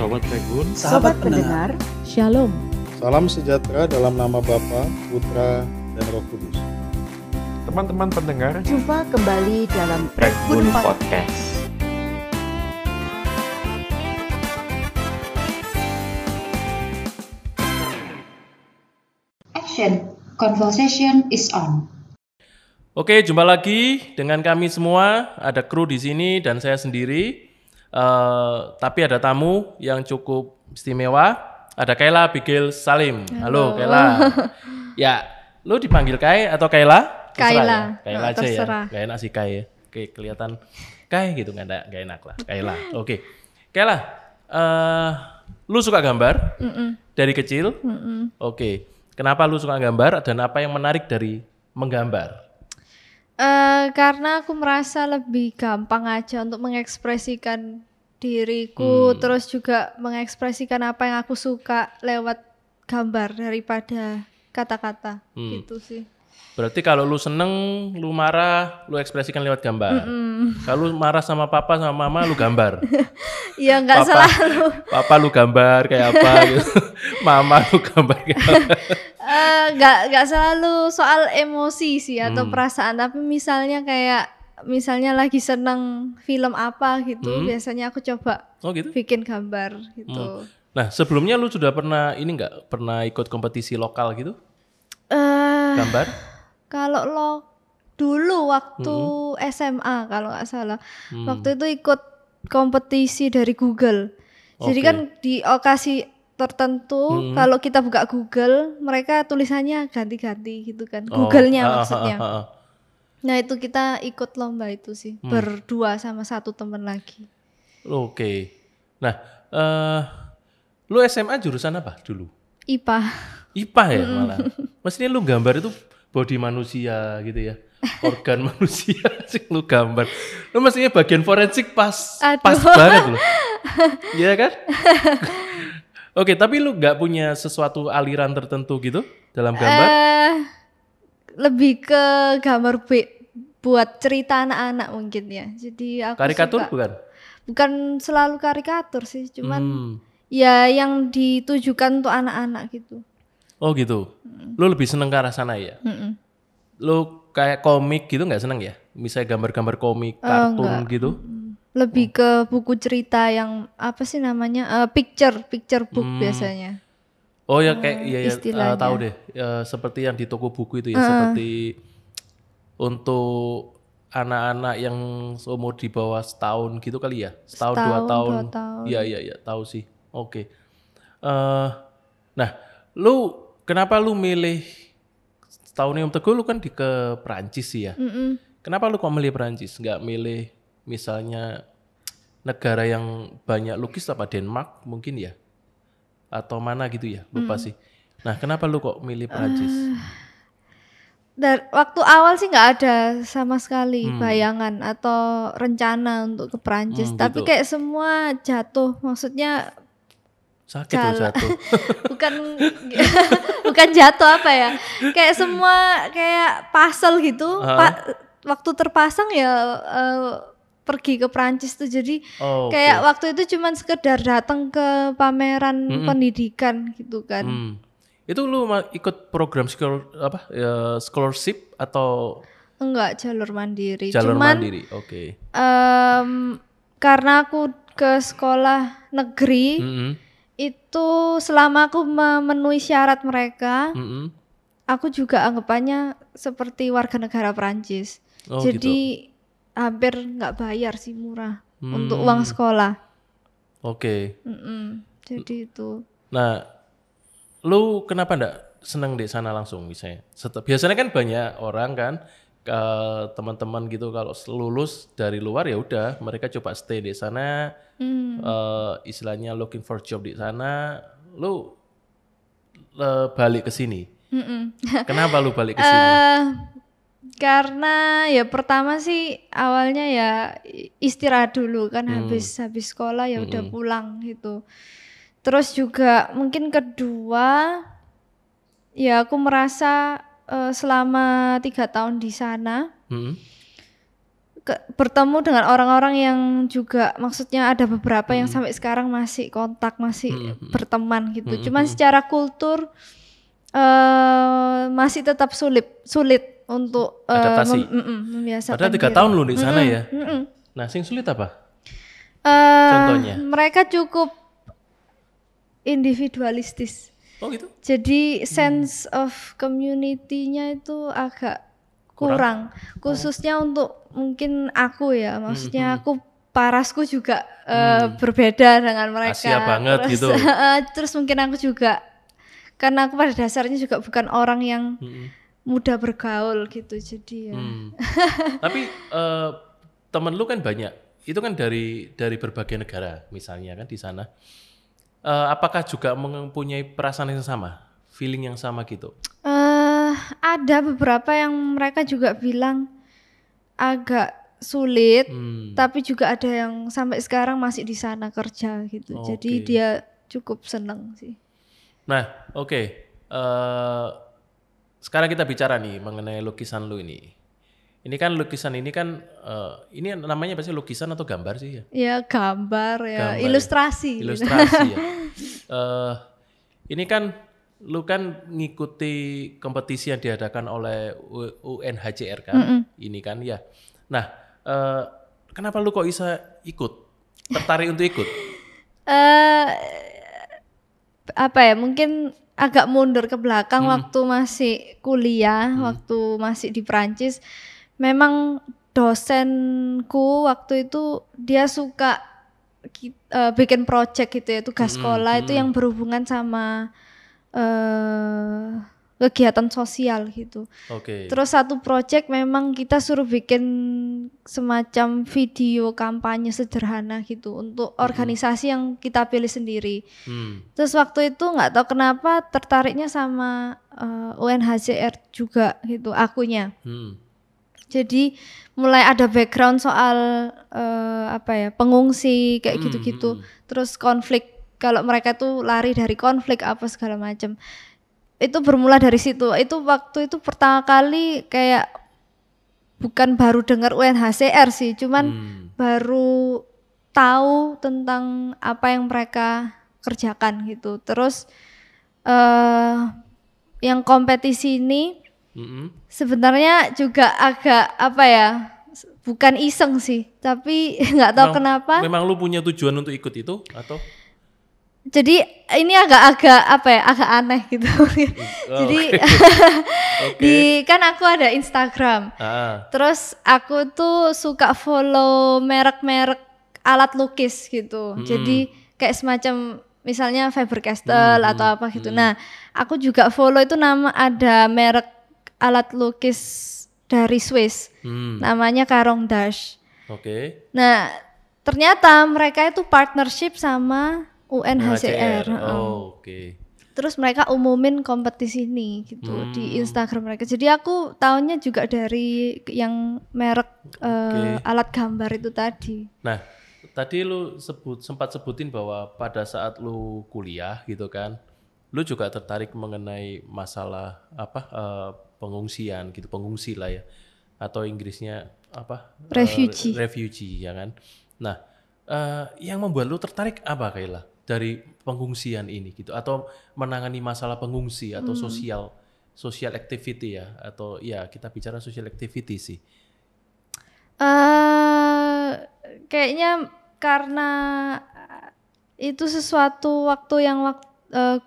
Sobat Regun, Sobat pendengar, Shalom. Salam sejahtera dalam nama Bapa, Putra, dan Roh Kudus. teman-teman pendengar jumpa kembali dalam Regun. Podcast. Action. Conversation is on. Oke, jumpa lagi dengan kami semua. Ada kru di sini dan saya sendiri. Eh, tapi ada tamu yang cukup istimewa. Ada Kaila Bigil Salim. Halo, Kaila. ya, lu dipanggil Kai atau Kaila? Terserah Kaila. ya? Kaila Oh, aja terserah. ya. Gak enak sih Kai ya. Oke, kelihatan Kai gitu nggak enak, nggak enak lah. Kaila. Oke. Kaila, eh lu suka gambar? Dari kecil? Oke. Kenapa lu suka gambar dan apa yang menarik dari menggambar? Eh, karena aku merasa lebih gampang aja untuk mengekspresikan diriku, terus juga mengekspresikan apa yang aku suka lewat gambar daripada kata-kata gitu sih. Berarti kalau lu seneng, lu marah, lu ekspresikan lewat gambar. Kalau lu marah sama papa sama mama, lu gambar. Ya nggak selalu. papa lu gambar kayak apa gitu. mama lu gambar kayak apa. Eh, nggak nggak selalu soal emosi sih atau Hmm. perasaan, tapi misalnya kayak misalnya lagi seneng film apa gitu, Hmm. biasanya aku coba Oh gitu. bikin gambar gitu. Nah, sebelumnya lu sudah pernah ini nggak pernah ikut kompetisi lokal gitu? Eh, Gambar? Kalau lo dulu waktu Hmm. SMA kalau nggak salah, waktu itu ikut kompetisi dari Google. Jadi Oke. kan di okasi tertentu Hmm. kalau kita buka Google, mereka tulisannya ganti-ganti gitu kan. Oh, Google-nya ah, ah, maksudnya. ah, ah. Nah itu kita ikut lomba itu sih Hmm. berdua sama satu temen lagi. Oke. Nah, eh lu SMA jurusan apa dulu? IPA. IPA ya malah. Mestinya lu gambar itu body manusia gitu ya. Organ manusia sih lu gambar. Lu mestinya bagian forensik pas Aduh. pas banget lu. Iya kan? Oke, tapi lu nggak punya sesuatu aliran tertentu gitu dalam gambar? Eh lebih ke gambar B buat cerita anak-anak mungkin ya. Jadi aku Karikatur suka- bukan? bukan selalu karikatur sih, cuman Hmm. ya yang ditujukan untuk anak-anak gitu. Oh gitu. Lu lebih seneng ke arah sana ya? Mm-mm. Lu kayak komik gitu nggak seneng ya? Misalnya gambar-gambar komik, Oh, kartun enggak. gitu? Lebih ke buku cerita yang apa sih namanya? Eh, picture, picture book Hmm. biasanya. Oh ya kayak iya ya eh, tahu deh Eh, seperti yang di toko buku itu ya seperti untuk anak-anak yang umur di bawah setahun gitu kali ya setahun, dua Setahun, tahun dua tahun. iya iya iya tahu sih oke eh nah lu kenapa lu milih setahun yang teguh lu kan di ke Perancis sih ya Mm-mm. kenapa lu kok milih Perancis nggak milih misalnya negara yang banyak lukis apa Denmark mungkin ya atau mana gitu ya lupa sih nah kenapa lu kok milih Perancis Dari waktu awal sih nggak ada sama sekali Hmm. bayangan atau rencana untuk ke Perancis, Hmm, tapi gitu. kayak semua jatuh. Maksudnya sakit loh jatuh bukan bukan jatuh apa ya kayak semua kayak puzzle gitu Ah. Pa- waktu terpasang ya eh, pergi ke Prancis tuh jadi oh, oke. kayak waktu itu cuman sekedar datang ke pameran Mm-mm. pendidikan gitu kan Hmm. itu lu ikut program skol apa ya, scholarship atau enggak jalur mandiri jalur cuman mandiri oke em, karena aku ke sekolah negeri Mm-mm. itu selama aku memenuhi syarat mereka Mm-mm. aku juga anggapannya seperti warga negara Prancis. Oh, Jadi hampir nggak bayar sih murah untuk Hmm. uang sekolah. oke Mm-mm. Jadi itu. Nah, lu kenapa ndak seneng di sana langsung misalnya? Set- Biasanya kan banyak orang kan ke teman-teman gitu kalau lulus dari luar ya udah mereka coba stay di sana, Hmm. eh, istilahnya looking for job di sana. Lu eh, balik ke sini. Mm-mm. Kenapa lu balik ke sini? Eh, karena ya pertama sih awalnya ya istirahat dulu kan Hmm. habis habis sekolah ya udah pulang gitu. Terus juga mungkin kedua ya aku merasa eh, selama tiga tahun di sana Mm-mm. ke- bertemu dengan orang-orang yang juga maksudnya ada beberapa yang Hmm. sampai sekarang masih kontak, masih Hmm, hmm. berteman gitu. Hmm, Cuman hmm. secara kultur eh masih tetap sulit sulit untuk eh, Adaptasi. mem- mm-mm, membiasakan. Padahal tiga tahun lu di sana Mm-mm, ya. mm-mm. Nah, sing sulit apa? Eh, Contohnya? mereka cukup individualistis. Oh gitu. Jadi sense of community-nya itu agak kurang, khususnya untuk mungkin aku ya, maksudnya aku parasku juga eh, berbeda dengan mereka. Asia banget terus, gitu. terus mungkin aku juga karena aku pada dasarnya juga bukan orang yang Mm-mm. Mudah bergaul gitu, jadi ya. Hmm. Tapi eh, temen lu kan banyak. Itu kan dari dari berbagai negara misalnya kan di sana. Eh, apakah juga mempunyai perasaan yang sama, feeling yang sama gitu? eh ada beberapa yang mereka juga bilang agak sulit. Hmm. tapi juga ada yang sampai sekarang masih di sana kerja gitu. Jadi Oke. dia cukup seneng sih. Nah, oke. Eh, sekarang kita bicara nih mengenai lukisan lu ini. Ini kan lukisan ini kan eh, ini namanya apa sih lukisan atau gambar sih ya? Ya gambar ya, Gambar ya. ilustrasi. Ilustrasi ya. Eh, ini kan lu kan ngikuti kompetisi yang diadakan oleh UNHCR kan? Ini kan ya. Nah, eh, kenapa lu kok bisa ikut? Tertarik untuk ikut? Eh apa ya? Mungkin agak mundur ke belakang Hmm. waktu masih kuliah, waktu masih di Prancis. Memang dosenku waktu itu dia suka eh, bikin project gitu ya, tugas sekolah itu yang berhubungan sama eh kegiatan sosial gitu. Oke. Terus satu project memang kita suruh bikin semacam video kampanye sederhana gitu untuk organisasi yang kita pilih sendiri. Hmm. Terus waktu itu nggak tahu kenapa tertariknya sama eh, UNHCR juga gitu akunya. Hmm. Jadi mulai ada background soal eh, apa ya pengungsi kayak Hmm, gitu-gitu. hmm. Terus konflik kalau mereka tuh lari dari konflik apa segala macam. Itu bermula dari situ. Itu waktu itu pertama kali kayak bukan baru dengar UNHCR sih, cuman Hmm. baru tahu tentang apa yang mereka kerjakan gitu. Terus eh yang kompetisi ini Mm-mm. sebenarnya juga agak apa ya bukan iseng sih tapi nggak tahu Memang- kenapa Memang lu punya tujuan untuk ikut itu atau? Jadi ini agak-agak apa ya agak aneh gitu. Jadi di kan aku ada Instagram. Ah, terus aku tuh suka follow merek-merek alat lukis gitu. Jadi kayak semacam misalnya Faber Castell atau apa gitu. Nah aku juga follow itu nama ada merek alat lukis dari Swiss. Hmm. namanya Karong Dash. Oke. Nah, ternyata mereka itu partnership sama UNHCR. Oh, oke. Terus mereka umumin kompetisi ini gitu di Hmm. Instagram mereka. Jadi aku tahunya juga dari yang merek eh, alat gambar itu tadi. Nah, tadi lu sebut sempat sebutin bahwa pada saat lu kuliah gitu kan, lu juga tertarik mengenai masalah apa eh, pengungsian gitu, pengungsi lah ya, atau Inggrisnya apa? Eh, Refugee. refugee ya kan. Nah, eh, yang membuat lu tertarik apa Kayla dari pengungsian ini gitu, atau menangani masalah pengungsi atau Hmm. sosial social activity ya, atau ya kita bicara social activity sih. eh kayaknya karena itu sesuatu waktu yang waktu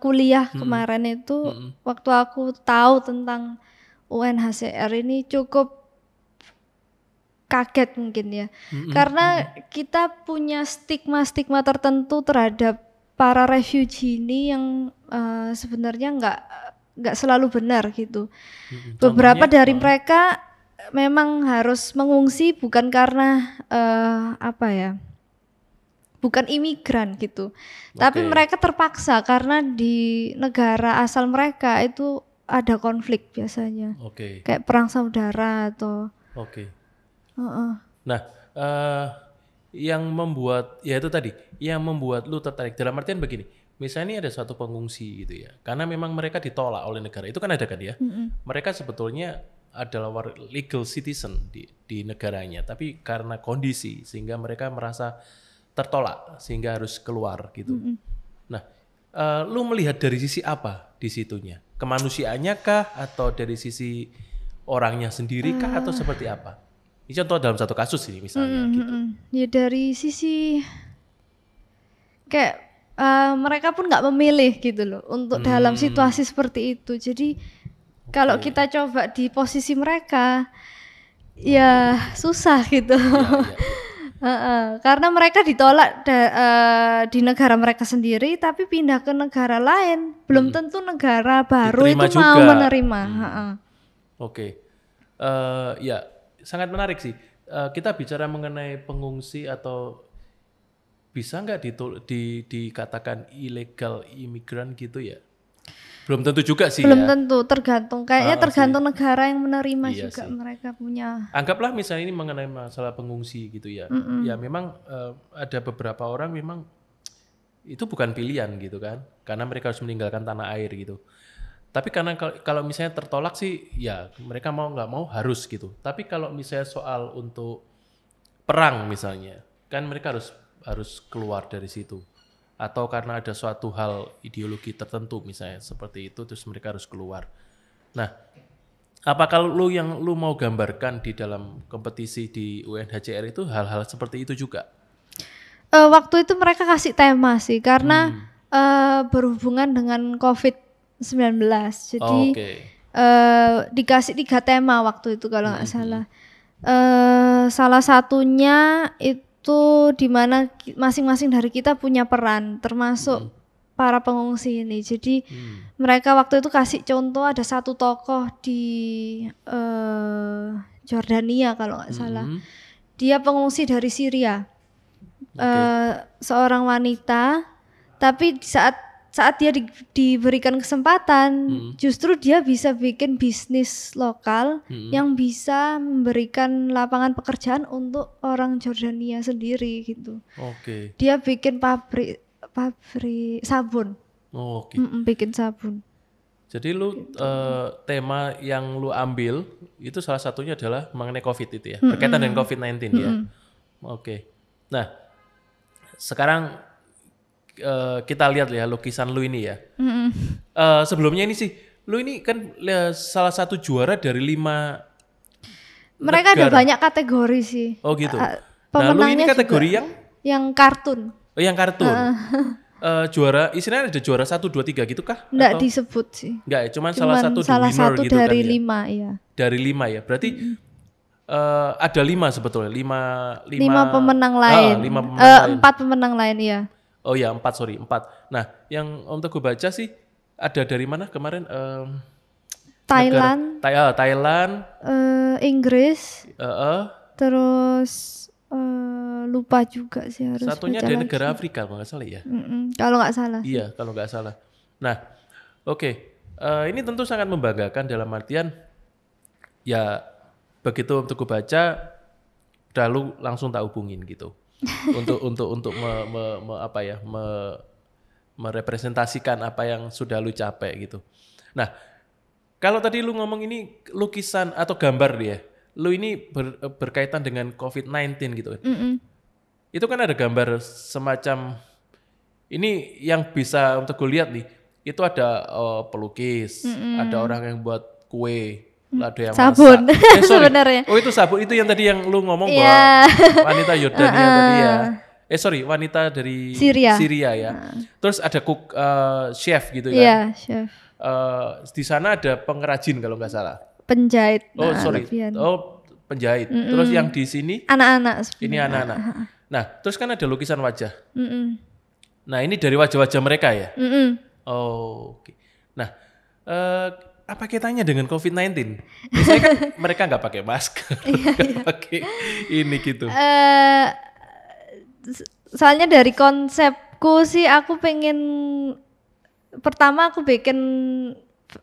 kuliah kemarin itu Mm-mm. waktu aku tahu tentang UNHCR ini cukup kaget mungkin ya. Karena kita punya stigma-stigma tertentu terhadap para refugee ini yang eh, sebenarnya nggak nggak selalu benar gitu. Mm-mm. Beberapa Contohnya, dari mereka memang harus mengungsi bukan karena eh, apa ya? Bukan imigran gitu. Tapi Oke. mereka terpaksa karena di negara asal mereka itu ada konflik biasanya. Oke. Kayak perang saudara atau Oke. Heeh. Nah, eh yang membuat ya itu tadi, yang membuat lu tertarik dalam artian begini. Misalnya ini ada suatu pengungsi gitu ya. Karena memang mereka ditolak oleh negara. Itu kan ada kan ya. Mereka sebetulnya adalah legal citizen di, di negaranya, tapi karena kondisi sehingga mereka merasa tertolak sehingga harus keluar gitu. Nah, eh, lu melihat dari sisi apa di situnya? Kemanusiaannya kah atau dari sisi orangnya sendiri kah atau seperti apa? Ini contoh dalam satu kasus ini misalnya gitu. Mm-mm. Ya dari sisi kayak eh, mereka pun nggak memilih gitu loh untuk dalam situasi seperti itu. Jadi kalau kita coba di posisi mereka ya susah gitu. Heeh, karena mereka ditolak da- eh, di negara mereka sendiri tapi pindah ke negara lain belum tentu negara baru Diterima itu mau juga. menerima. Heeh. Oke, Eh, ya sangat menarik sih. Eh, kita bicara mengenai pengungsi atau bisa nggak ditul- di, dikatakan ilegal imigran gitu ya? Belum tentu juga sih Belum ya. tentu tergantung kayaknya Ah, tergantung negara yang menerima Iya juga sih. mereka punya Anggaplah misalnya ini mengenai masalah pengungsi gitu ya. Ya memang eh, ada beberapa orang memang itu bukan pilihan gitu kan, karena mereka harus meninggalkan tanah air gitu. Tapi karena kal- kalau misalnya tertolak sih, ya mereka mau nggak mau harus gitu. Tapi kalau misalnya soal untuk perang misalnya, kan mereka harus harus keluar dari situ. Atau karena ada suatu hal ideologi tertentu misalnya seperti itu, terus mereka harus keluar. Nah, apa kalau lu yang lu mau gambarkan di dalam kompetisi di UNHCR itu hal-hal seperti itu juga? Eh, waktu itu mereka kasih tema sih karena Hmm. eh, berhubungan dengan COVID-19. Jadi Oke. eh, dikasih tiga tema waktu itu kalau Hmm, nggak salah. Eh, salah satunya itu di mana ki- masing-masing dari kita punya peran, termasuk para pengungsi ini. Jadi Hmm. mereka waktu itu kasih contoh ada satu tokoh di eh, Jordania kalau nggak salah. Hmm. Dia pengungsi dari Syria. Eh, seorang wanita, tapi saat saat dia di- diberikan kesempatan, Hmm. justru dia bisa bikin bisnis lokal Hmm. yang bisa memberikan lapangan pekerjaan untuk orang Jordania sendiri gitu. Oke. Dia bikin pabrik pabrik sabun, Oh, Oke. Mm-mm, bikin sabun. Jadi lu eh, tema yang lu ambil itu salah satunya adalah mengenai COVID itu ya, berkaitan dengan COVID-19 ya. Oke. Nah, sekarang eh, kita lihat ya lukisan lu ini ya. Mm-mm. Eh, sebelumnya ini sih, lu ini kan eh, salah satu juara dari lima. Mereka ada Negara. banyak kategori sih. Oh gitu. Ah, Nah, lu ini kategori yang yang kartun. oh yang kartun. Eh, juara, istilahnya ada juara satu dua tiga gitu kah? Enggak Atau- disebut sih. Enggak ya, cuman, salah Cuman satu salah satu gitu dari kan ya. lima ya. Dari lima ya, berarti eh, ada lima sebetulnya, lima lima, Lima pemenang Ah, lain. lima pemenang Eh, lain. Empat pemenang lain ya. Oh ya empat sorry empat. Nah yang Om Teguh baca sih ada dari mana kemarin? Em, Thailand, negara- ah, Thailand, eh, Inggris, eh, eh, terus eh, lupa juga sih harus satunya dari lagi. negara Afrika kalau nggak salah ya. Mm-mm, kalau nggak salah. Iya kalau nggak salah. Nah oke Eh, ini tentu sangat membanggakan dalam artian ya begitu Om Teguh baca udah lu langsung tak hubungin gitu untuk untuk untuk me- me- me- apa ya me- merepresentasikan apa yang sudah lu capek gitu. Nah, kalau tadi lu ngomong ini lukisan atau gambar dia, lu ini ber- berkaitan dengan COVID-19 gitu kan. Mm-mm. Itu kan ada gambar semacam ini yang bisa untuk gue lihat nih, itu ada eh, pelukis, ada orang yang buat kue, ada yang Sabun, masak. Eh, sebenarnya. Oh itu sabun, itu yang tadi yang lu ngomong Iya. bahwa wanita Yordania tadi ya. Eh sorry, wanita dari Syria. ya. Terus ada cook eh, chef gitu kan. Iya, chef. Eh, di sana ada pengrajin kalau nggak salah. Penjahit. Oh nah, sorry, lebihan. oh penjahit. Terus yang di sini Anak-anak ini anak-anak. Nah terus kan ada lukisan wajah. Mm-mm. Nah ini dari wajah-wajah mereka ya. Mm-mm. Oh, oke. Nah, eh, apa kaitannya dengan COVID-19? Biasanya kan mereka nggak pakai masker, nggak pakai ini gitu. eh s- soalnya dari konsepku sih aku pengen pertama aku bikin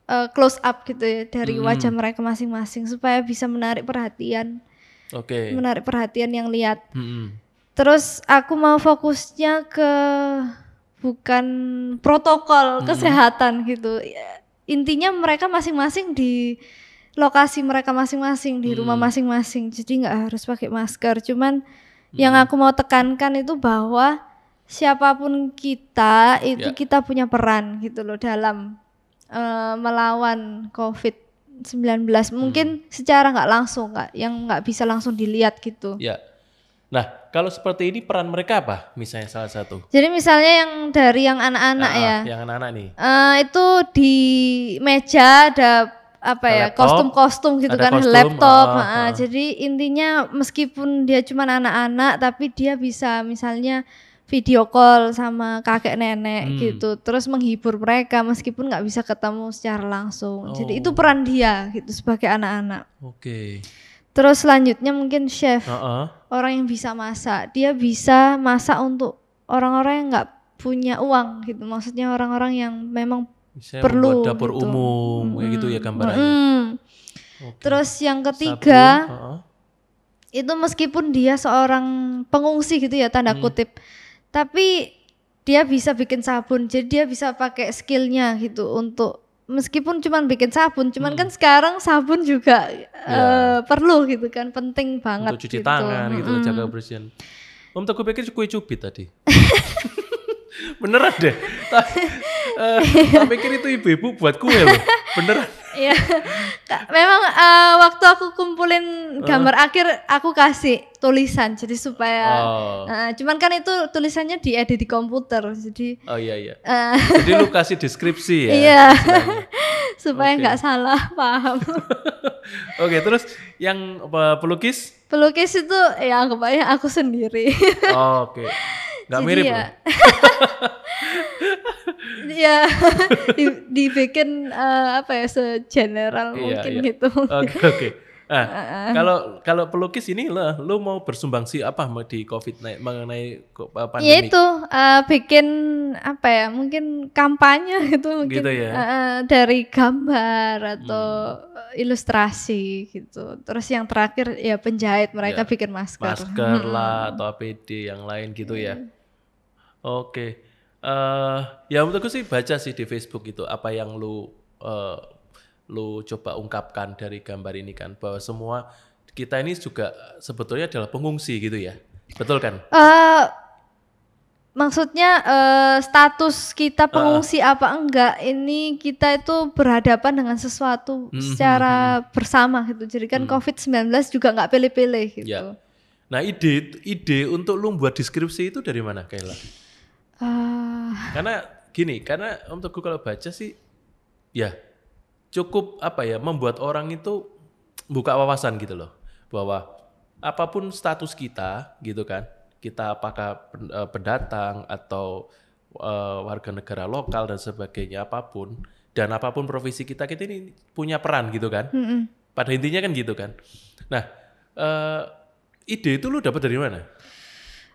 eh, close up gitu ya dari wajah mereka masing-masing supaya bisa menarik perhatian, Oke. menarik perhatian yang lihat. Mm-mm. Terus aku mau fokusnya ke bukan protokol kesehatan gitu. Ya, Intinya mereka masing-masing di lokasi mereka masing-masing di rumah Hmm. masing-masing. Jadi nggak harus pakai masker. Cuman yang aku mau tekankan itu bahwa siapa pun kita itu Ya. kita punya peran gitu loh dalam eh, melawan COVID-19. Mungkin secara nggak langsung nggak yang nggak bisa langsung dilihat gitu. Ya. Nah, kalau seperti ini peran mereka apa? Misalnya salah satu. Jadi misalnya yang dari yang anak-anak Ah, ya. Yang anak-anak nih. Eh, itu di meja ada apa ya kostum-kostum gitu ada kan kostum, laptop ah, ah. jadi intinya meskipun dia cuma anak-anak tapi dia bisa misalnya video call sama kakek nenek Hmm. gitu terus menghibur mereka meskipun nggak bisa ketemu secara langsung jadi Oh. itu peran dia gitu sebagai anak-anak Oke. Terus selanjutnya mungkin chef Heeh. orang yang bisa masak dia bisa masak untuk orang-orang yang nggak punya uang gitu maksudnya orang-orang yang memang Misalnya Perlu, dapur gitu. umum kayak gitu ya gambarannya. Mm-mm. Oke. Terus yang Sabun, ketiga heeh. itu meskipun dia seorang pengungsi gitu ya tanda Hmm. kutip, tapi dia bisa bikin sabun, jadi dia bisa pakai skillnya gitu untuk meskipun cuman bikin sabun, cuman Hmm. kan sekarang sabun juga Ya. eh, perlu gitu kan, penting banget untuk cuci gitu. tangan gitu Mm-mm. jaga kebersihan. Om tak pikir kue cubit tadi. Beneran deh. Tak, tak pikir itu ibu-ibu buat kue loh. Beneran. Iya. Memang eh, waktu aku kumpulin gambar akhir aku kasih tulisan jadi supaya Oh. eh, cuman kan itu tulisannya diedit di komputer jadi Oh iya iya. eh, Jadi lu kasih deskripsi ya. Iya. supaya nggak salah paham. Oke, terus yang apa, pelukis? Pelukis itu ya aku sendiri. Oh, Oke. Nggak Jadi mirip ya. ya di- dibikin eh, apa ya segeneral Iya, mungkin iya. gitu. Oke oke. Nah, kalau kalau pelukis ini lah, lu mau bersumbangsi apa di COVID naik mengenai uh, pandemi? Ya itu eh, bikin apa ya mungkin kampanye gitu mungkin Gitu ya. eh, eh, dari gambar atau Hmm. ilustrasi gitu. Terus yang terakhir ya penjahit mereka Ya, bikin masker. masker lah atau APD yang lain gitu ya. Oke. Eh ya menurutku sih baca sih di Facebook itu apa yang lu eh, lu coba ungkapkan dari gambar ini kan bahwa semua kita ini juga sebetulnya adalah pengungsi gitu ya. Betul kan? Eh, maksudnya eh, status kita Ah. pengungsi apa enggak ini kita itu berhadapan dengan sesuatu Hmm, secara bersama gitu. Jadi kan COVID-19 juga nggak pilih-pilih gitu. Ya. Nah, ide ide untuk lu buat deskripsi itu dari mana, Kayla? Eh, Karena gini, karena Om Teguh kalau baca sih ya cukup apa ya membuat orang itu buka wawasan gitu loh. Bahwa apa pun status kita gitu kan kita apakah eh, pendatang atau eh, warga negara lokal dan sebagainya apa pun dan apa pun profesi kita kita ini punya peran gitu kan. Mm-mm. pada intinya kan gitu kan. Nah eh, ide itu lu dapat dari mana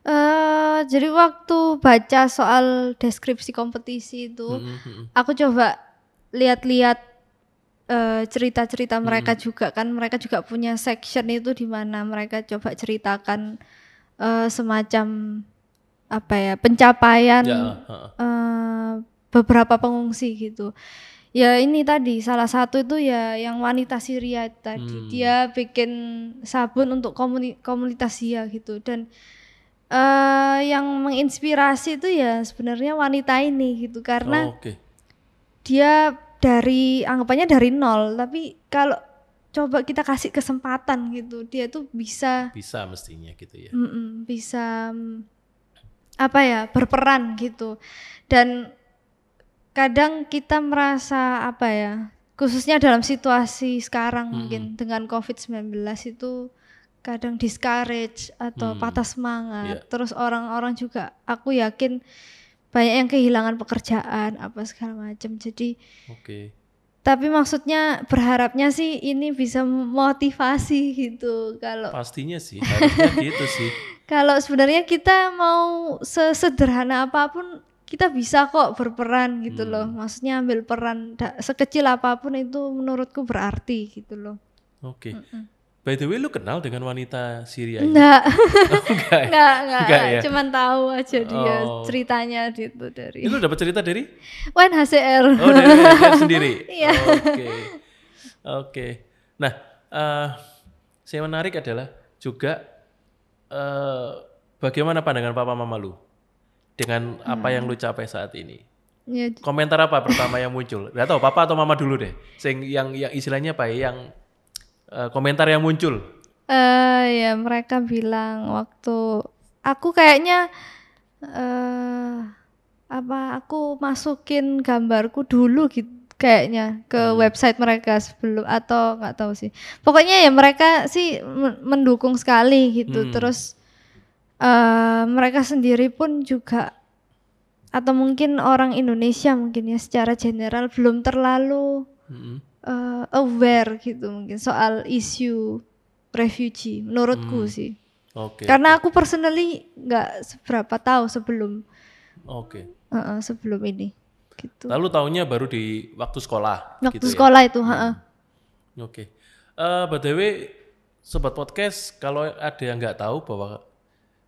Eh, jadi waktu baca soal deskripsi kompetisi itu, Mm, mm, mm. aku coba lihat-lihat eh, cerita-cerita mereka juga kan mereka juga punya section itu di mana mereka coba ceritakan eh, semacam apa ya pencapaian ya heeh. eh, beberapa pengungsi gitu. Ya ini tadi salah satu itu ya yang wanita Syria tadi Hmm. dia bikin sabun untuk komuni- komunitas dia gitu dan eh yang menginspirasi itu ya sebenarnya wanita ini gitu karena Oh, oke. dia dari anggapannya dari nol tapi kalau coba kita kasih kesempatan gitu dia tuh bisa bisa mestinya gitu ya. Bisa mm, apa ya berperan gitu. Dan kadang kita merasa apa ya khususnya dalam situasi sekarang Mm-mm. mungkin dengan COVID-19 itu kadang discourage atau Hmm, patah semangat iya. terus orang-orang juga aku yakin banyak yang kehilangan pekerjaan apa segala macam jadi oke tapi maksudnya berharapnya sih ini bisa memotivasi gitu kalau Pastinya sih, harusnya gitu sih. kalau sebenarnya kita mau sesederhana apa pun kita bisa kok berperan gitu Hmm. loh maksudnya ambil peran sekecil apa pun itu menurutku berarti gitu loh Oke. Mm-mm. By the way, lu kenal dengan wanita Syria ini? enggak Oh, enggak. ya? enggak enggak, Enggak ya? cuman tahu aja dia Oh. ceritanya gitu dari lu dapat cerita dari? UNHCR Oh, dari dia sendiri. Iya. Oke. Oke. Nah, eh yang menarik adalah juga eh bagaimana pandangan papa mama lu dengan apa yang lu capai saat ini? Ya, Komentar apa pertama yang muncul? Gak tahu papa atau mama dulu deh. Sing yang yang istilahnya apa ya? Yang eh, komentar yang muncul. eh ya mereka bilang waktu aku kayaknya eh apa aku masukin gambarku dulu gitu kayaknya ke website mereka sebelum atau nggak tahu sih. Pokoknya ya mereka sih men- mendukung sekali gitu. Hmm. Terus eh mereka sendiri pun juga atau mungkin orang Indonesia mungkin ya secara general belum terlalu Mm-mm. Eh, aware gitu mungkin soal isu refugee menurutku Hmm. sih. Oke. Karena aku personally nggak seberapa tahu sebelum Oke. eh, eh, sebelum ini gitu. Lalu tahunya baru di waktu sekolah. Waktu gitu ya? sekolah itu, heeh. Oke. Eh by the way, sobat podcast, kalau ada yang nggak tahu bahwa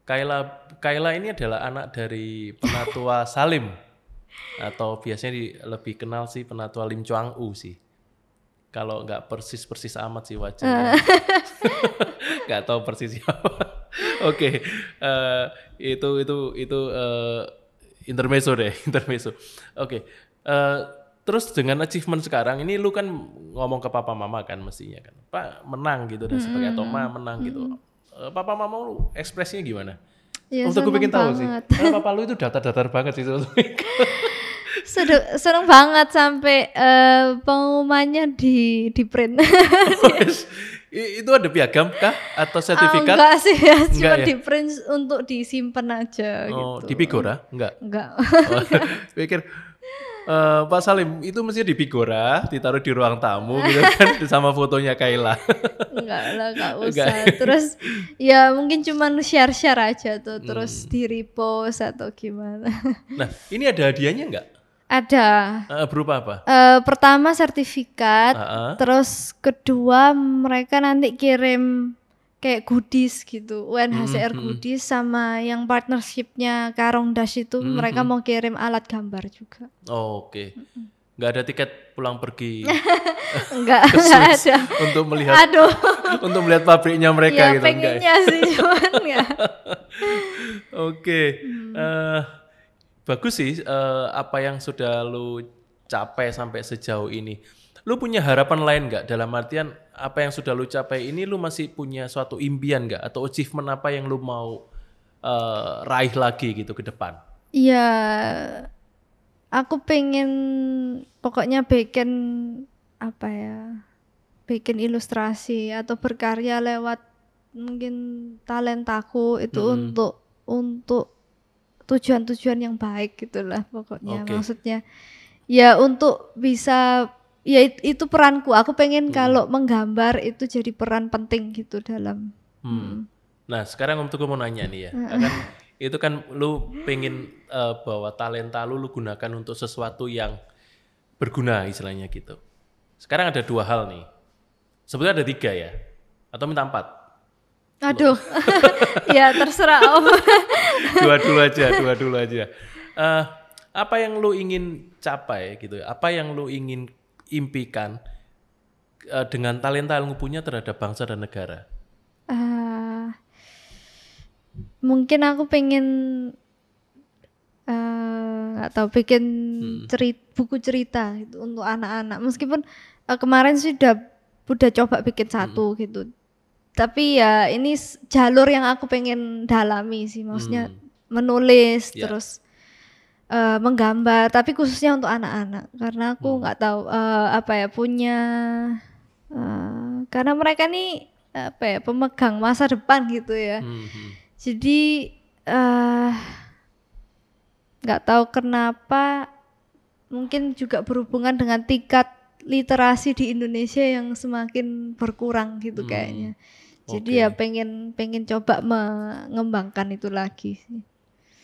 Kaila Kaila ini adalah anak dari penatua Salim atau biasanya di, lebih kenal sih penatua Lim Chuang U sih. Kalau nggak persis persis amat sih wajar. nggak tahu persis siapa. Oke, eh, itu itu itu eh, intermezzo deh, intermezzo. Oke, eh, terus dengan achievement sekarang ini lu kan ngomong ke papa mama kan mestinya kan, pak menang gitu dan sebagainya, atau ma menang gitu. Eh, papa mama lu ekspresinya gimana? Ya, Untuk gue pengen tahu sih, karena papa lu itu datar-datar banget sih. Seneng, seneng banget sampai eh, pengumumannya di di print. I- itu ada piagam kah atau sertifikat? enggak sih ya, cuma Enggak ya? di print untuk disimpan aja oh, gitu. di Pigora? Enggak. Enggak. Oh, pikir eh, Pak Salim itu mesti di Pigora, ditaruh di ruang tamu gitu kan sama fotonya Kaila. Enggak lah, enggak Enggak. usah. Terus ya mungkin cuman share-share aja tuh, Hmm. terus di repost atau gimana. nah, ini ada hadiahnya enggak? Ada. Eh, berupa apa? Eh, pertama sertifikat, Ah, ah. terus kedua mereka nanti kirim kayak goodies gitu, UNHCR Hmm, goodies sama yang partnershipnya Karong Dash itu Hmm, mereka mau kirim alat gambar juga. Oh, Oke. Enggak ada tiket pulang pergi Enggak, enggak ada. untuk melihat Aduh, untuk melihat pabriknya mereka ya gitu enggak. ya? pengennya sih cuman ya. Oke. Hmm. eh, bagus sih eh, apa yang sudah lu capai sampai sejauh ini. Lu punya harapan lain nggak dalam artian apa yang sudah lu capai ini lu masih punya suatu impian nggak atau achievement apa yang lu mau eh, raih lagi gitu ke depan? Iya, aku pengen pokoknya bikin apa ya, bikin ilustrasi atau berkarya lewat mungkin talentaku itu Mm-mm. untuk untuk tujuan-tujuan yang baik gitulah pokoknya Oke. maksudnya ya untuk bisa ya it- itu peranku aku pengen kalau menggambar itu jadi peran penting gitu dalam Hmm. Nah sekarang Om Teguh mau nanya nih ya, kan itu kan lu pengen eh, bawa talenta lu lu gunakan untuk sesuatu yang berguna istilahnya gitu. Sekarang ada dua hal nih, sebetulnya ada tiga ya, atau minta empat? Aduh ya terserah om dua dulu aja, dua dulu aja. Eh, apa yang lu ingin capai gitu? Apa yang lu ingin impikan eh, dengan talenta yang lu punya terhadap bangsa dan negara? Ah, mungkin aku pengen eh, nggak tahu bikin cerit buku cerita gitu untuk anak-anak meskipun eh, kemarin sih udah udah coba bikin satu gitu tapi ya ini jalur yang aku pengen dalami sih maksudnya Hmm. menulis Ya. terus eh, menggambar tapi khususnya untuk anak-anak karena aku Hmm. nggak tahu eh, apa ya punya eh, karena mereka nih apa ya pemegang masa depan gitu ya Hmm, hmm. jadi eh nggak tahu kenapa mungkin juga berhubungan dengan tingkat literasi di Indonesia yang semakin berkurang gitu Hmm, kayaknya jadi oke. ya pengen pengen coba mengembangkan itu lagi sih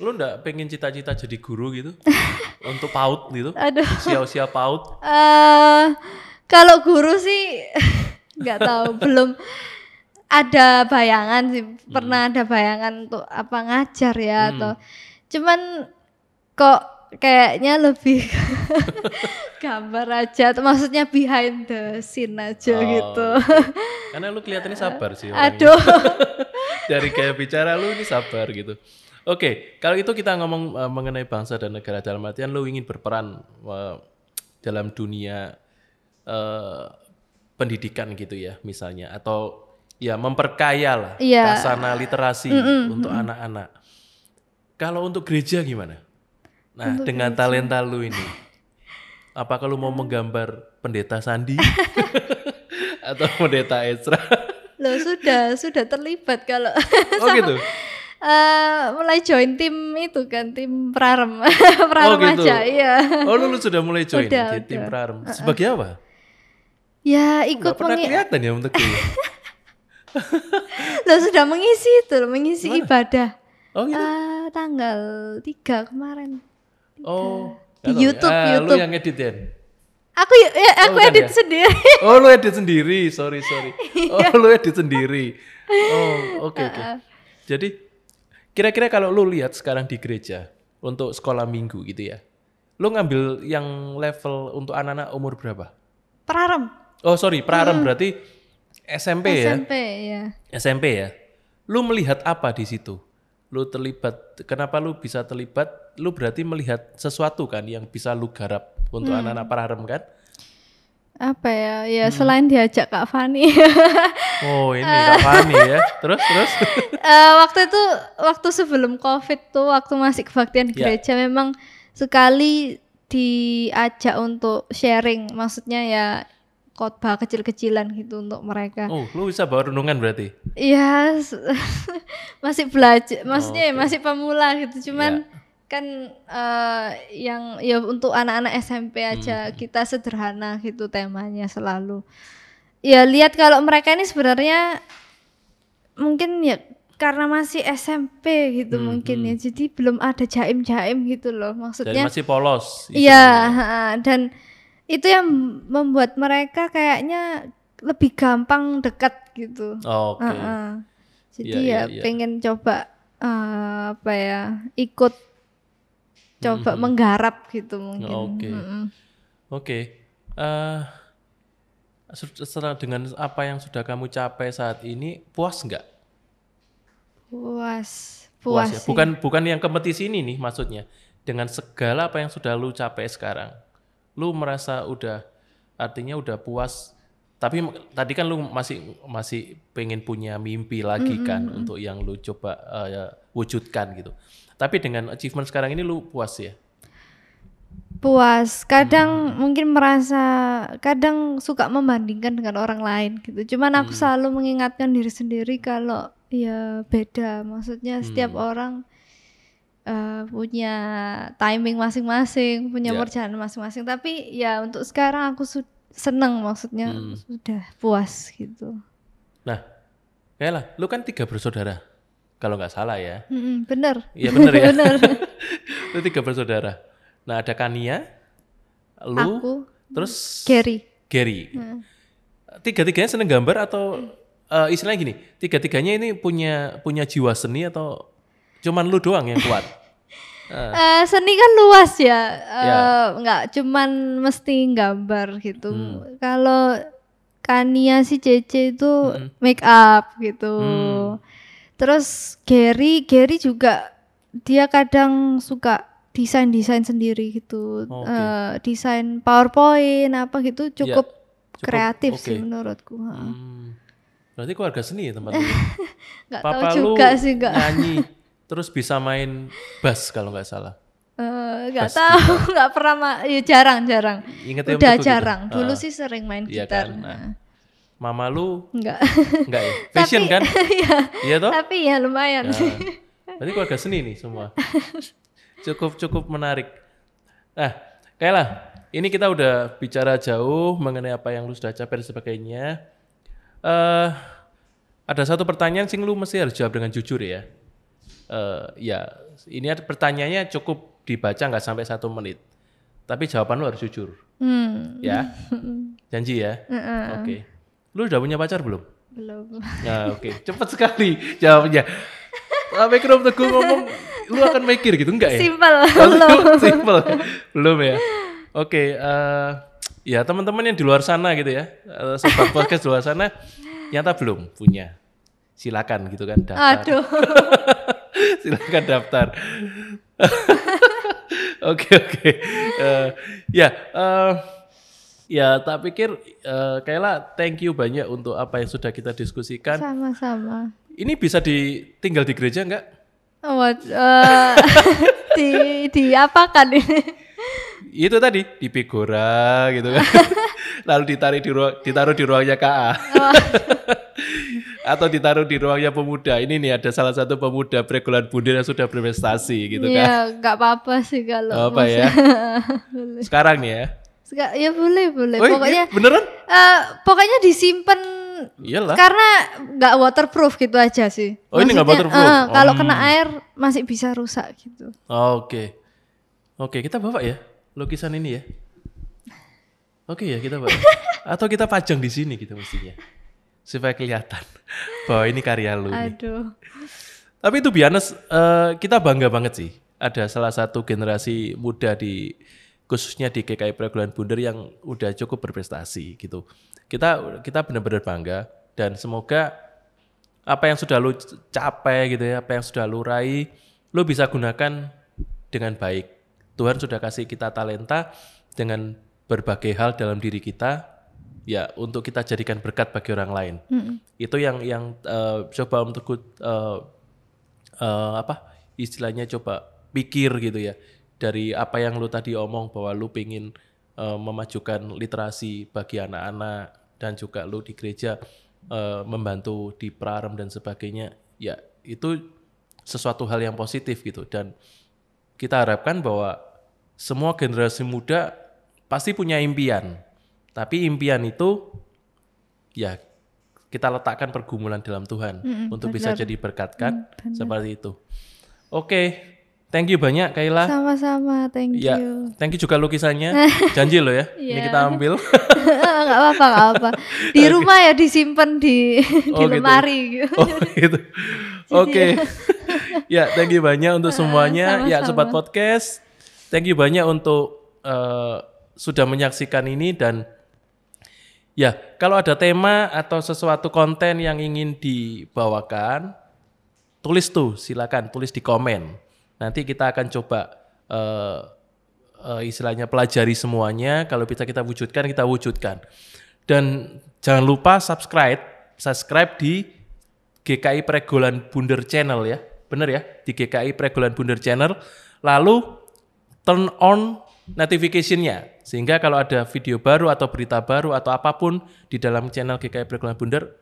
Lu ndak pengen cita-cita jadi guru gitu? Untuk PAUD gitu? aduh Usia-usia PAUD? eh kalau guru sih nggak tahu belum ada bayangan sih pernah ada bayangan untuk apa ngajar ya Hmm. atau cuman kok kayaknya lebih gambar aja, maksudnya behind the scene aja Oh, gitu. oke. Karena lu kelihatannya sabar sih. orangnya. Aduh. Dari kayak bicara lu ini sabar gitu. Oke, kalau itu kita ngomong uh, mengenai bangsa dan negara dalam artian lu ingin berperan uh, dalam dunia uh, pendidikan gitu ya misalnya atau ya memperkaya lah Iya. kasana literasi untuk anak-anak. Kalau untuk gereja gimana? Nah, dengan talenta lu ini, apa kalau mau menggambar pendeta Sandi atau pendeta Ezra? Loh sudah, sudah terlibat kalau Oh gitu. eh, mulai join tim itu kan, tim prarem. prarem Oh, gitu. aja, iya. Oh, lu, lu sudah mulai join Udah, di tim udah. Prarem. Sebagai apa? Ya Gak ikut pernah mengi- kelihatan ya untuk gue. Loh, sudah mengisi itu, mengisi ibadah. Oh gitu. Eh, tanggal 3 kemarin. Oh. Di tahu ya. YouTube, Ah, Lu YouTube. yang edit ya? Aku ya, aku bukan edit ya? sendiri. Oh, lu edit sendiri. Sorry, sorry. Oh, lu edit sendiri. Oh, oke oke. Jadi kira-kira kalau lu lihat sekarang di gereja untuk sekolah minggu gitu ya. Lu ngambil yang level untuk anak-anak umur berapa? Prarem. Oh, sorry, Prarem berarti SMP ya? SMP ya. SMP ya. Lu melihat apa di situ? Lu terlibat, kenapa lu bisa terlibat? Lu berarti melihat sesuatu kan yang bisa lu garap untuk anak-anak pararem kan? Apa ya? Ya Hmm. selain diajak Kak Fani. Oh ini Kak Fani ya. Terus terus. Eh, waktu itu waktu sebelum covid tuh waktu masih kebaktian Ya. gereja memang sekali diajak untuk sharing maksudnya ya khotbah kecil-kecilan gitu untuk mereka oh lu bisa bawa renungan berarti? Iya masih belajar maksudnya ya Oke. masih pemula gitu cuman Ya. kan eh, yang ya untuk anak-anak SMP Hmm, aja kita sederhana gitu temanya selalu ya lihat kalau mereka ini sebenarnya mungkin ya karena masih SMP gitu Hmm, mungkin ya jadi belum ada jaim-jaim gitu loh Jadi maksudnya masih polos. Iya, dan itu yang membuat mereka kayaknya lebih gampang dekat gitu. Oh, Oke. Ha-ha. Jadi Iya, iya, ya iya. pengen coba eh, apa ya ikut coba Mhm. menggarap gitu mungkin. Oke. Mm-mm. Oke. Eh, se- setelah dengan apa yang sudah kamu capai saat ini, puas nggak? Puas, Puas puas. ya. Bukan bukan yang kompetisi ini nih maksudnya. Dengan segala apa yang sudah lu capai sekarang, lu merasa udah artinya udah puas. Tapi tadi kan lu masih masih pengen punya mimpi lagi kan untuk yang lu coba ya, wujudkan gitu. Tapi dengan achievement sekarang ini lu puas ya? puas kadang Hmm. mungkin merasa kadang suka membandingkan dengan orang lain gitu cuman Hmm. aku selalu mengingatkan diri sendiri kalau ya beda maksudnya setiap Hmm. orang eh, punya timing masing-masing punya Ya. perjalanan masing-masing tapi ya untuk sekarang aku su- seneng maksudnya Hmm. sudah puas gitu Nah, Kayla, lu kan tiga bersaudara. Kalau nggak salah ya. Mm-mm, bener Iya bener ya. Bener. lu tiga bersaudara. Nah ada Kania, lu, aku terus Gary Gary. Tiga-tiganya seneng gambar atau eh, istilahnya gini, tiga-tiganya ini punya punya jiwa seni atau cuman lu doang yang kuat? Eh, Eh, seni kan luas ya, eh, Ya. nggak cuman mesti gambar gitu. Hmm. Kalau Kania si Cece itu make up gitu. Hmm. Terus Gary, Gary juga dia kadang suka desain-desain sendiri gitu. Oke. Eh, desain PowerPoint apa gitu cukup, cukup kreatif oke. sih menurutku. hmm, berarti keluarga seni ya Papa lu juga sih nggak. nyanyi, terus bisa main bass kalau nggak salah. Eh, nggak Pas tahu, nggak pernah ma- ya jarang-jarang. Ingat ya, Udah Teguh gitu? jarang. Dulu Ah. sih sering main Iya gitar. kan? Nah. Nah. Mama lu Enggak. enggak ya? Fashion kan? Iya. Iya toh? Tapi ya lumayan. Nah, berarti keluarga seni nih semua. Cukup cukup menarik. Nah, Kayla, ini kita udah bicara jauh mengenai apa yang lu sudah capai dan sebagainya. Eh, ada satu pertanyaan sing lu mesti harus jawab dengan jujur ya. Eh, ya, ini ada pertanyaannya cukup dibaca nggak sampai satu menit. Tapi jawaban lu harus jujur, Hmm. ya. Janji ya. Oke. Lu udah punya pacar belum? Belum. Ya oke, cepat sekali jawabnya. Sampai Krom Teguh ngomong lu akan mikir gitu enggak ya? Simple. Belum. Simple. Belum ya. Oke, eh, ya teman-teman yang di luar sana gitu ya, eh, sobat podcast di luar sana, nyata belum punya. Silakan gitu kan daftar. Aduh. Silakan daftar. Oke oke. Eh, ya, eh, ya tak pikir eh, Kayla thank you banyak untuk apa yang sudah kita diskusikan. Sama-sama. Ini bisa ditinggal di gereja enggak? Oh, eh, di di apa kan ini? itu tadi di Pegora gitu kan lalu ditarik di ruang ditaruh di ruangnya KA atau ditaruh di ruangnya pemuda ini nih ada salah satu pemuda pregolan bundar yang sudah berprestasi gitu kan Iya, nggak apa-apa sih kalau. Apa ya sekarang nih ya Nggak- ya boleh boleh. Oh, iya, pokoknya beneran eh, pokoknya disimpan iyalah karena nggak waterproof gitu aja sih. Oh, ini nggak Maksudnya, waterproof? eh, kalau Hmm. kena air masih bisa rusak gitu. oke oke kita bawa ya lukisan ini ya oke ya kita bawa atau kita pajang di sini gitu mestinya supaya kelihatan bahwa ini karya lu nih. Aduh. Tapi itu biasa kita bangga banget sih. Ada salah satu generasi muda di khususnya di GKI Perguruan Bundar yang udah cukup berprestasi gitu. Kita kita benar-benar bangga dan semoga apa yang sudah lu capai gitu ya, apa yang sudah lu raih, lu bisa gunakan dengan baik. Tuhan sudah kasih kita talenta dengan berbagai hal dalam diri kita ya untuk kita jadikan berkat bagi orang lain. Itu yang yang eh, coba untuk ku, eh, eh, apa istilahnya coba pikir gitu ya. Dari apa yang lu tadi omong bahwa lu pengen eh, memajukan literasi bagi anak-anak dan juga lu di gereja eh, membantu di prarem dan sebagainya ya itu sesuatu hal yang positif gitu. Dan kita harapkan bahwa semua generasi muda pasti punya impian tapi impian itu ya kita letakkan pergumulan dalam Tuhan untuk bisa jadi berkat kan seperti itu. Oke, thank you banyak Kayla. Sama-sama, thank Ya, you. thank you juga lukisannya. Janji lo ya. Ini Iya. kita ambil. nggak apa-apa, nggak apa. Di rumah ya disimpan di di Oh, lemari gitu. Oh gitu. Oke. ya, thank you banyak untuk semuanya. Ya, sama-sama. sobat podcast. Thank you banyak untuk eh, sudah menyaksikan ini dan ya, kalau ada tema atau sesuatu konten yang ingin dibawakan, tulis tuh, silakan tulis di komen. Nanti kita akan coba eh, eh, istilahnya pelajari semuanya. Kalau bisa kita wujudkan, kita wujudkan. Dan jangan lupa subscribe, subscribe di GKI Pregolan Bunder Channel ya. Bener ya, di GKI Pregolan Bunder Channel. Lalu turn on notification-nya. Sehingga kalau ada video baru atau berita baru atau apa pun di dalam channel GKI Pregolan Bunder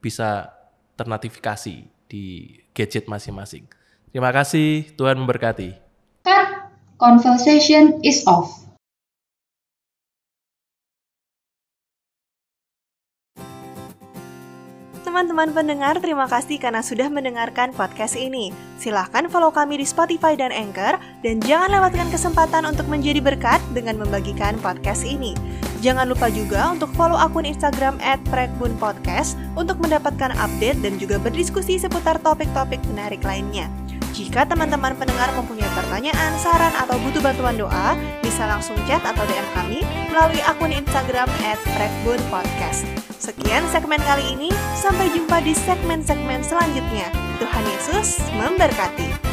bisa ternotifikasi di gadget masing-masing. Terima kasih, Tuhan memberkati. Conversation is off. Teman-teman pendengar, terima kasih karena sudah mendengarkan podcast ini. Silahkan follow kami di Spotify dan Anchor, dan jangan lewatkan kesempatan untuk menjadi berkat dengan membagikan podcast ini. Jangan lupa juga untuk follow akun Instagram at Podcast untuk mendapatkan update dan juga berdiskusi seputar topik-topik menarik lainnya. Jika teman-teman pendengar mempunyai pertanyaan, saran, atau butuh bantuan doa, bisa langsung chat atau DM kami melalui akun Instagram at Podcast. Sekian segmen kali ini, sampai jumpa di segmen-segmen selanjutnya. Tuhan Yesus memberkati.